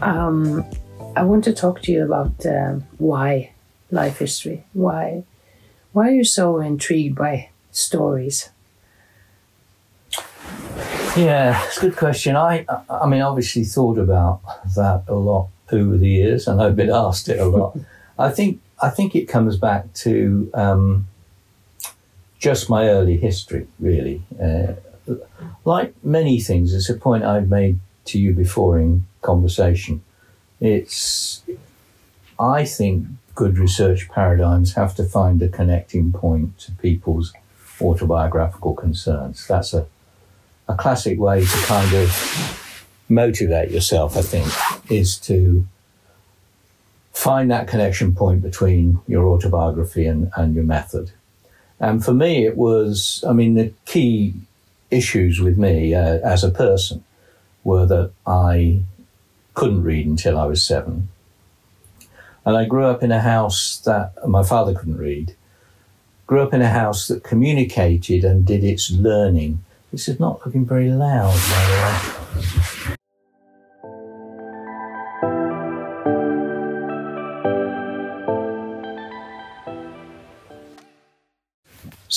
Um, I want to talk to you about uh, why life history. Why, why are you so intrigued by stories? Yeah, it's a good question. I, I mean, obviously thought about that a lot over the years, and I've been asked it a lot. I think, I think it comes back to um, just my early history, really. Uh, like many things, it's a point I've made to you before in conversation. It's, I think, good research paradigms have to find a connecting point to people's autobiographical concerns. That's a, a classic way to kind of motivate yourself, I think, is to find that connection point between your autobiography and, and your method. And for me, it was, I mean, the key issues with me uh, as a person were that I couldn't read until I was seven. And I grew up in a house that my father couldn't read. Grew up in a house that communicated and did its learning. This is not looking very loud, by the way.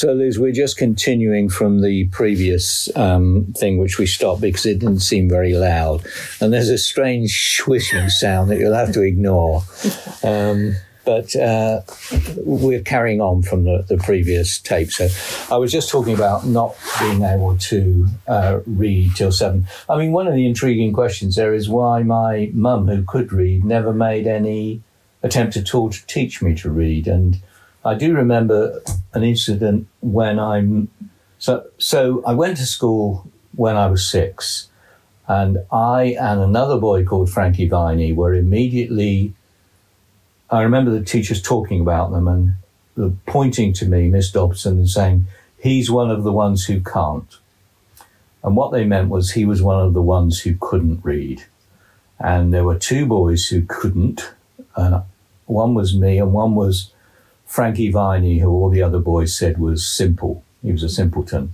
So, Liz, we're just continuing from the previous um, thing, which we stopped because it didn't seem very loud. And there's a strange swishing sound that you'll have to ignore. Um, but uh, we're carrying on from the, the, previous tape. So I was just talking about not being able to uh, read till seven. I mean, one of the intriguing questions there is why my mum, who could read, never made any attempt at all to teach me to read. And I do remember an incident when I'm so so I went to school when I was six, and I and another boy called Frankie Viney were immediately. I remember the teachers talking about them and pointing to me, Miss Dobson, and saying, "He's one of the ones who can't." And what they meant was he was one of the ones who couldn't read. And there were two boys who couldn't, and one was me, and one was Frankie Viney, who all the other boys said was simple. He was a simpleton.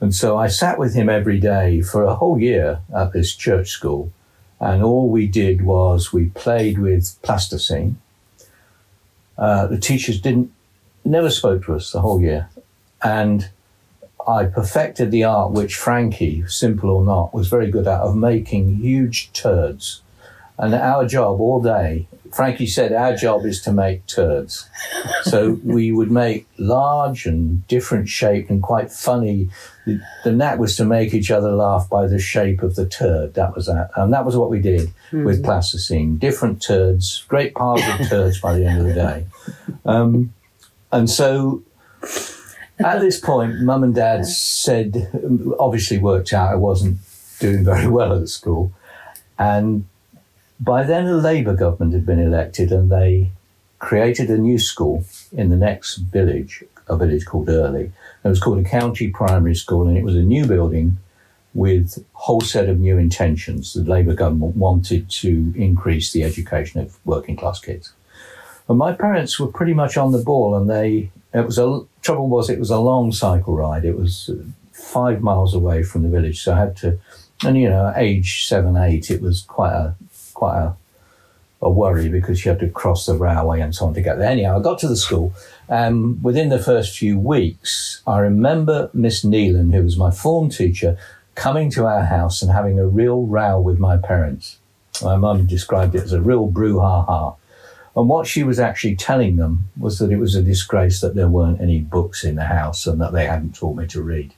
And so I sat with him every day for a whole year at this church school. And all we did was we played with plasticine. Uh, the teachers didn't, never spoke to us the whole year. And I perfected the art which Frankie, simple or not, was very good at of making huge turds. And our job all day Frankie said our job is to make turds. So we would make large and different shaped and quite funny. The, the knack was to make each other laugh by the shape of the turd. That was that. And that was what we did mm-hmm. with plasticine. Different turds, great piles of turds by the end of the day. Um, and so at this point, mum and dad said, obviously worked out I wasn't doing very well at school. And by then, a Labour government had been elected and they created a new school in the next village, a village called Earley. It was called a county primary school and it was a new building with a whole set of new intentions. The Labour government wanted to increase the education of working class kids. And my parents were pretty much on the ball and they, it was a, trouble was it was a long cycle ride. It was five miles away from the village. So I had to, and you know, age seven, eight, it was quite a quite a, a worry because you had to cross the railway and so on to get there. Anyhow, I got to the school. Um, within the first few weeks, I remember Miss Neelan, who was my form teacher, coming to our house and having a real row with my parents. My mum described it as a real brouhaha. And what she was actually telling them was that it was a disgrace that there weren't any books in the house and that they hadn't taught me to read.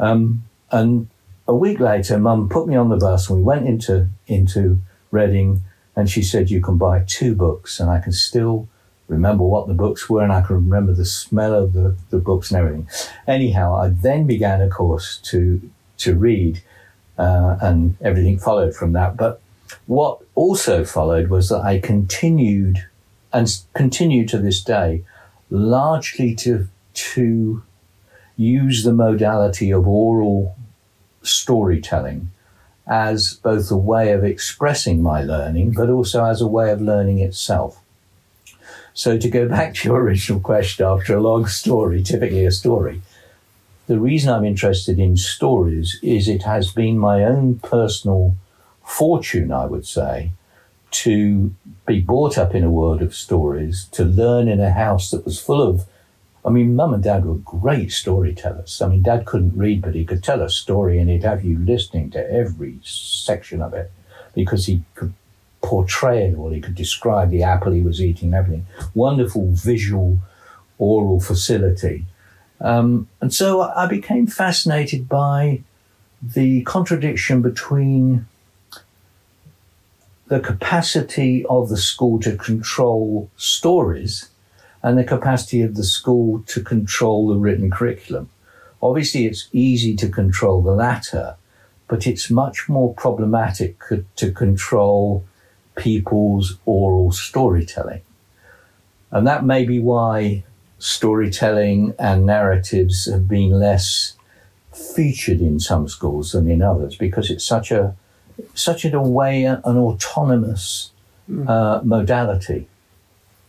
Um, and a week later, Mum put me on the bus and we went into into Reading, and she said, You can buy two books. And I can still remember what the books were, and I can remember the smell of the, the books and everything. Anyhow, I then began a course to, to read, uh, and everything followed from that. But what also followed was that I continued and continue to this day largely to, to use the modality of oral storytelling as both a way of expressing my learning, but also as a way of learning itself. So, to go back to your original question after a long story, typically a story, the reason I'm interested in stories is it has been my own personal fortune, I would say, to be brought up in a world of stories, to learn in a house that was full of. I mean, mum and dad were great storytellers. I mean, dad couldn't read, but he could tell a story and he'd have you listening to every section of it because he could portray it all. He could describe the apple he was eating, everything. Wonderful visual, oral facility. Um, and so I became fascinated by the contradiction between the capacity of the school to control stories and the capacity of the school to control the written curriculum. Obviously, it's easy to control the latter, but it's much more problematic to control people's oral storytelling. And that may be why storytelling and narratives have been less featured in some schools than in others because it's such a such a way an autonomous mm. uh, modality.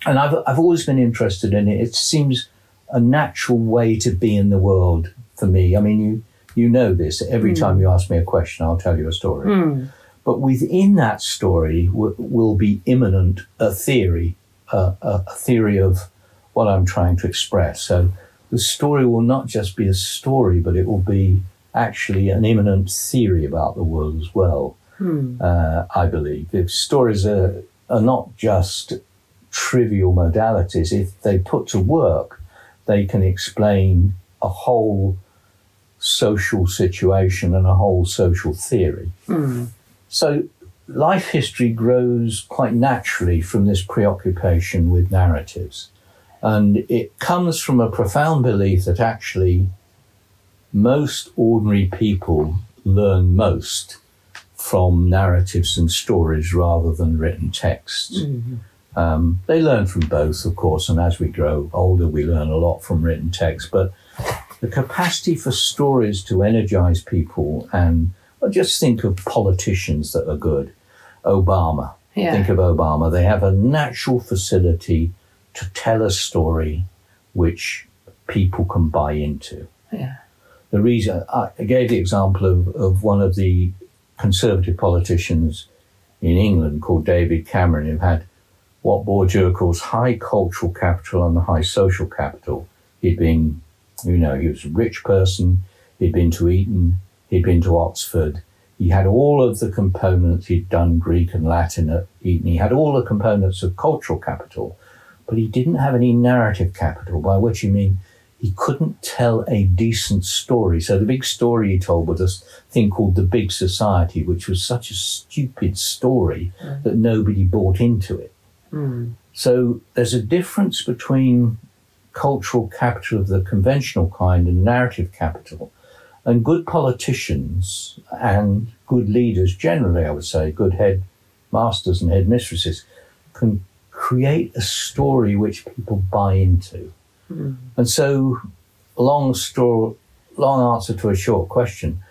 And I've, I've always been interested in it. It seems a natural way to be in the world for me. I mean, you, you know this. Every mm. time you ask me a question, I'll tell you a story. Mm. But within that story w- will be immanent a theory, uh, a, a theory of what I'm trying to express. So the story will not just be a story, but it will be actually an immanent theory about the world as well. Hmm. Uh, I believe if stories are are not just trivial modalities, if they put to work, they can explain a whole social situation and a whole social theory. Hmm. So life history grows quite naturally from this preoccupation with narratives. And it comes from a profound belief that actually most ordinary people learn most from narratives and stories rather than written texts. Mm-hmm. Um, they learn from both, of course, and as we grow older, we learn a lot from written text. But the capacity for stories to energize people, and well, just think of politicians that are good. Obama. Yeah. Think of Obama. They have a natural facility to tell a story which people can buy into. Yeah the reason I gave the example of, of one of the conservative politicians in England called David Cameron, who had what Bourdieu calls high cultural capital and the high social capital. He'd been, you know, he was a rich person, he'd been to Eton, he'd been to Oxford, he had all of the components, he'd done Greek and Latin at Eton, he had all the components of cultural capital, but he didn't have any narrative capital, by which you mean he couldn't tell a decent story. So the big story he told was this thing called The Big Society, which was such a stupid story mm. that nobody bought into it. Mm. So there's a difference between cultural capital of the conventional kind and narrative capital. And good politicians and good leaders, generally, I would say, good head masters and headmistresses, can create a story which people buy into. Mm. And so, long story, long answer to a short question.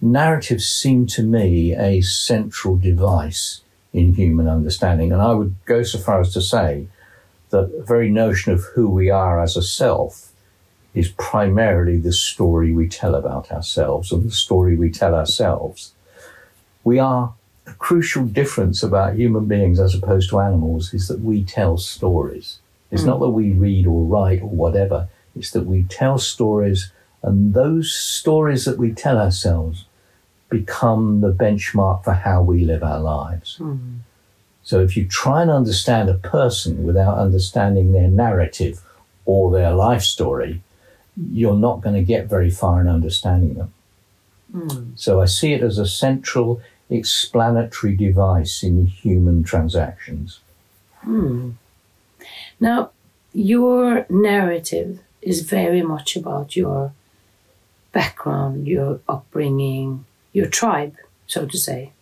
Narratives seem to me a central device in human understanding, and I would go so far as to say that the very notion of who we are as a self is primarily the story we tell about ourselves and the story we tell ourselves. We are a crucial difference about human beings as opposed to animals is that we tell stories. It's mm. not that we read or write or whatever, it's that we tell stories, and those stories that we tell ourselves become the benchmark for how we live our lives. Mm. So if you try and understand a person without understanding their narrative or their life story, you're not going to get very far in understanding them. Mm. So I see it as a central explanatory device in human transactions. Mm. Now, your narrative is very much about your background, your upbringing, your tribe, so to say.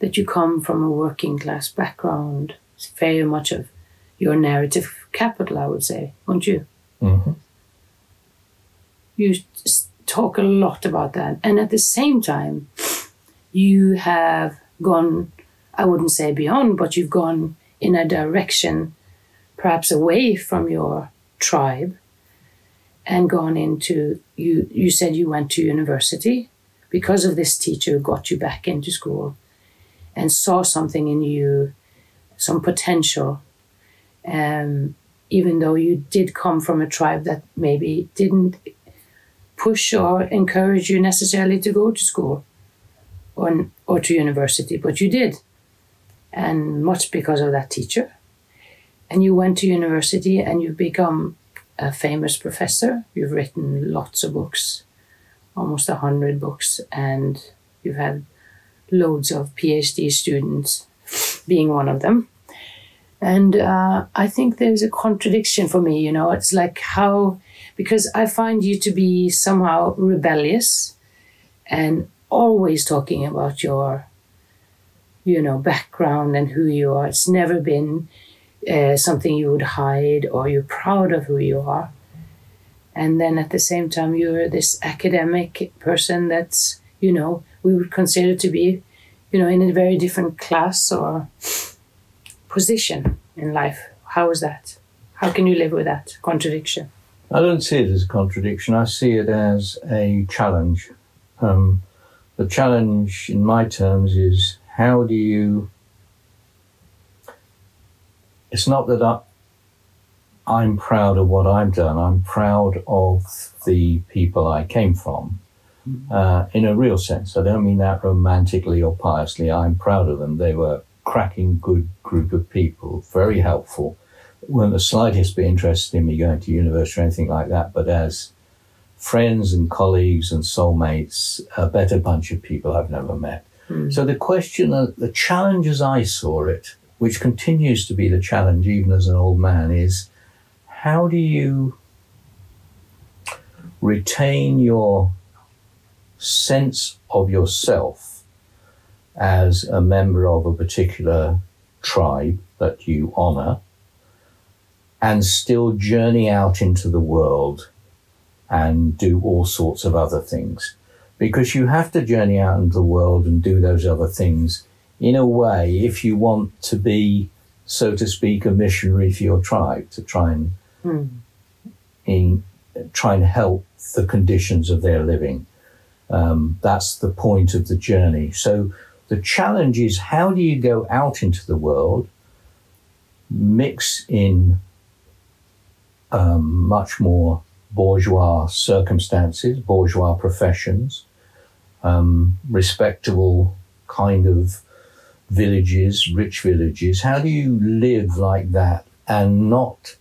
That you come from a working class background. It's very much of your narrative capital, I would say, won't you? Mm-hmm. You talk a lot about that. And at the same time, you have gone, I wouldn't say beyond, but you've gone in a direction perhaps away from your tribe and gone into you you said you went to university because of this teacher who got you back into school and saw something in you, some potential. Um, even though you did come from a tribe that maybe didn't push or encourage you necessarily to go to school or, or to university, but you did. And much because of that teacher. And you went to university and you've become a famous professor. You've written lots of books, almost a hundred books, and you've had loads of PhD students, being one of them. And uh, I think there's a contradiction for me, you know, it's like how, because I find you to be somehow rebellious and always talking about your, you know, background and who you are. It's never been uh, something you would hide or you're proud of who you are. And then at the same time, you're this academic person that's, you know, we would consider to be, you know, in a very different class or position in life. How is that? How can you live with that contradiction? I don't see it as a contradiction. I see it as a challenge. Um, the challenge, in my terms, is how do you. It's not that I, I'm proud of what I've done, I'm proud of the people I came from. Uh, in a real sense, I don't mean that romantically or piously. I'm proud of them. They were a cracking good group of people, very helpful. weren't the slightest bit interested in me going to university or anything like that, but as friends and colleagues and soulmates, a better bunch of people I've never met. Mm. So the question, the challenge as I saw it, which continues to be the challenge even as an old man, is how do you retain your sense of yourself as a member of a particular tribe that you honor and still journey out into the world and do all sorts of other things. Because you have to journey out into the world and do those other things in a way if you want to be, so to speak, a missionary for your tribe to try and Mm. in trying to help the conditions of their living. Um, that's the point of the journey. So the challenge is how do you go out into the world, mix in um, much more bourgeois circumstances, bourgeois professions, um, respectable kind of villages, rich villages. How do you live like that and not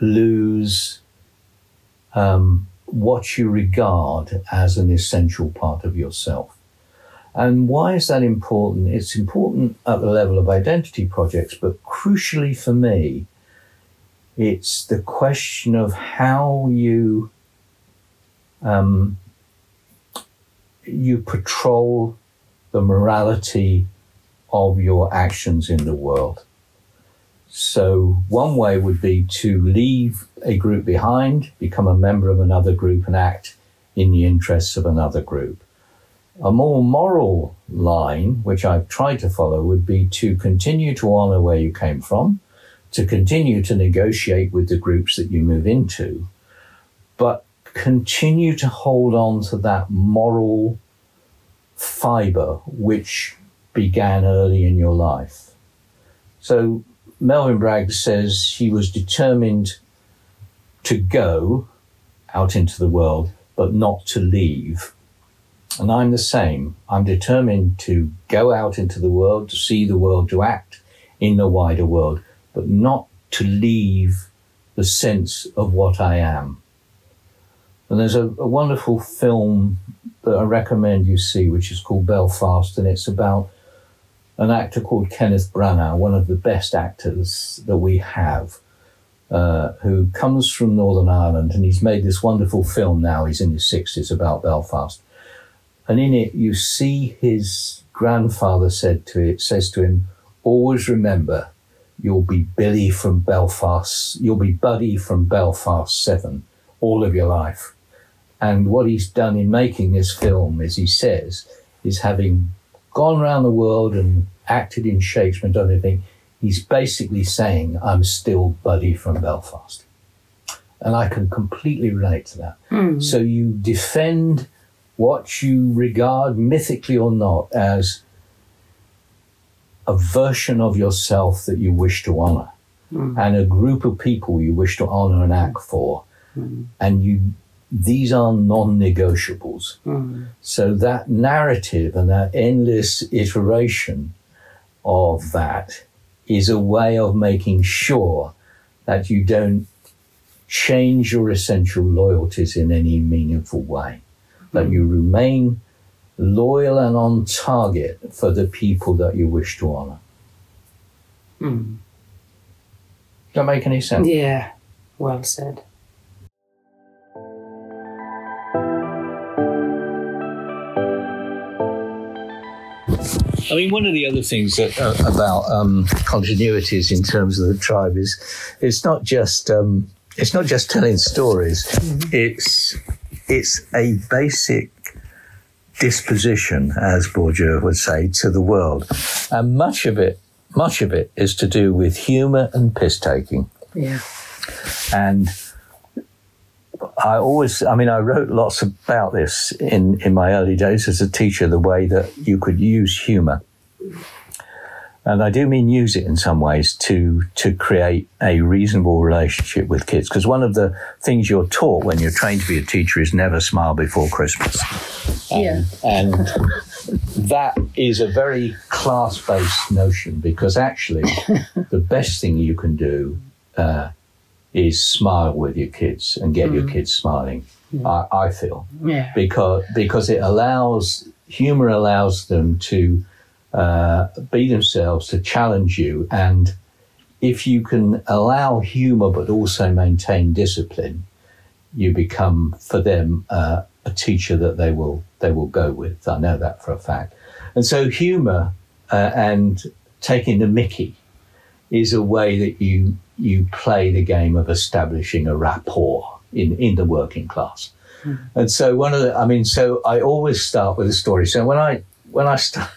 lose um, what you regard as an essential part of yourself. And why is that important? It's important at the level of identity projects, but crucially for me, it's the question of how you um, you patrol the morality of your actions in the world. So, one way would be to leave a group behind, become a member of another group, and act in the interests of another group. A more moral line, which I've tried to follow, would be to continue to honor where you came from, to continue to negotiate with the groups that you move into, but continue to hold on to that moral fiber which began early in your life. So, Melvyn Bragg says he was determined to go out into the world, but not to leave. And I'm the same. I'm determined to go out into the world, to see the world, to act in the wider world, but not to leave the sense of what I am. And there's a, a wonderful film that I recommend you see, which is called Belfast, and it's about an actor called Kenneth Branagh, one of the best actors that we have, uh, who comes from Northern Ireland, and he's made this wonderful film now. He's in his 60s about Belfast. And in it, you see his grandfather said to it, says to him, always remember, you'll be Billy from Belfast, you'll be Buddy from Belfast 7 all of your life. And what he's done in making this film, as he says, is having gone around the world and acted in Shakespeare and done everything, he's basically saying, I'm still Buddy from Belfast. And I can completely relate to that. Mm. So you defend what you regard, mythically or not, as a version of yourself that you wish to honor and a group of people you wish to honor and act for. And you, these are non-negotiables. So that narrative and that endless iteration of that is a way of making sure that you don't change your essential loyalties in any meaningful way. That you remain loyal and on target for the people that you wish to honor. Mm. Does that make any sense? Yeah, well said. I mean, one of the other things that, uh, about um, continuities in terms of the tribe is it's not just um, it's not just telling stories. It's it's a basic disposition, as Bourdieu would say, to the world, and much of it much of it is to do with humour and piss taking. Yeah. And I always, I mean, I wrote lots about this in, in my early days as a teacher, the way that you could use humor. And I do mean use it in some ways to, to create a reasonable relationship with kids. Because one of the things you're taught when you're trained to be a teacher is never smile before Christmas. Yeah. And that is a very class based notion because actually, the best thing you can do uh, is smile with your kids and get your kids smiling. I, I feel Yeah. because because it allows humor allows them to uh, be themselves, to challenge you, and if you can allow humor but also maintain discipline, you become for them uh, a teacher that they will they will go with. I know that for a fact. And so humor uh, and taking the Mickey is a way that you you play the game of establishing a rapport in in the working class. Hmm. And so one of the, I mean, so I always start with a story. So when I when I start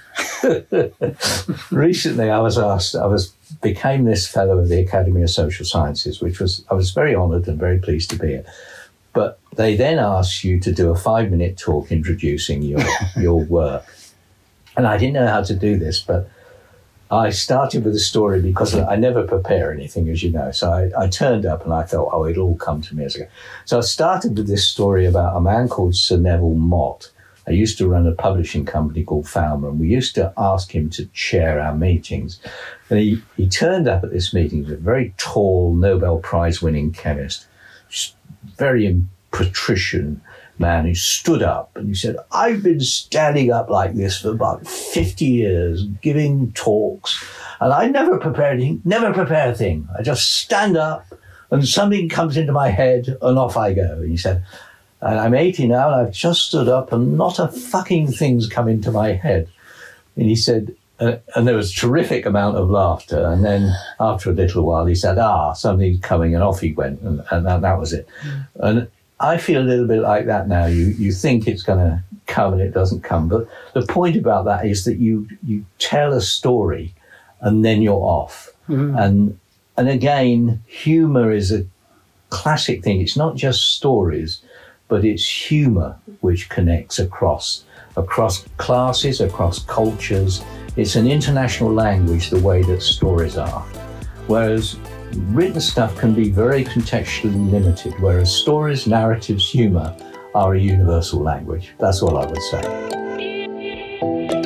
recently, I was asked, I was became this fellow of the Academy of Social Sciences, which was I was very honoured and very pleased to be it. But they then asked you to do a five minute talk introducing your your work, and I didn't know how to do this, but I started with a story because I never prepare anything, as you know. So I, I turned up and I thought, oh, it'll all come to me as I go. So I started with this story about a man called Sir Neville Mott. I used to run a publishing company called Falmer, and we used to ask him to chair our meetings. And he, he turned up at this meeting, he a very tall Nobel Prize winning chemist, very patrician man who stood up and he said, I've been standing up like this for about 50 years, giving talks, and I never prepare anything, never prepare a thing. I just stand up and something comes into my head and off I go. And he said, and I'm 80 now and I've just stood up and not a fucking thing's come into my head. And he said, uh, and there was a terrific amount of laughter. And then after a little while, he said, ah, something's coming, and off he went. And, and that, that was it. And I feel a little bit like that now. You, you think it's going to come and it doesn't come. But the point about that is that you, you tell a story and then you're off. Mm-hmm. And, and again, humor is a classic thing. It's not just stories, but it's humor which connects across across classes, across cultures. It's an international language the way that stories are. Whereas written stuff can be very contextually limited, whereas stories, narratives, humour are a universal language. That's all I would say.